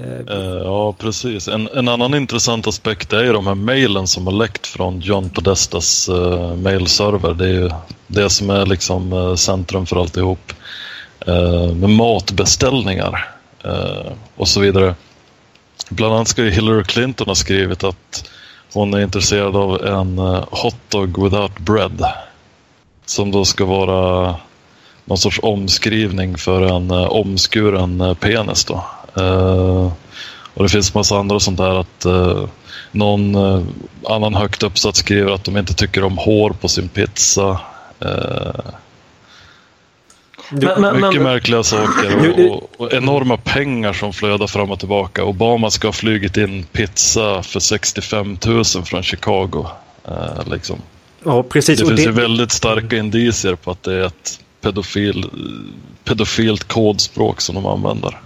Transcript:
Uh, ja, precis. En, en, annan intressant aspekt är ju de här mejlen som har läckt från John Podestas uh, mailserver. Det är ju det som är liksom uh, centrum för alltihop. Uh, med matbeställningar och så vidare. Bland annat ska ju Hillary Clinton ha skrivit att hon är intresserad av en hotdog without bread. Som då ska vara någon sorts omskrivning för en omskuren penis då. Uh, och det finns massa andra sånt där att uh, någon uh, annan högt uppsatt skriver att de inte tycker om hår på sin pizza. Men, men, mycket men, märkliga saker och, och, och, enorma pengar som flödar fram och tillbaka. Obama ska ha flugit in pizza för 65 000 från Chicago. liksom. Ja, precis. Det finns det... ju väldigt starka indicier på att det är ett pedofil, pedofilt kodspråk som de använder.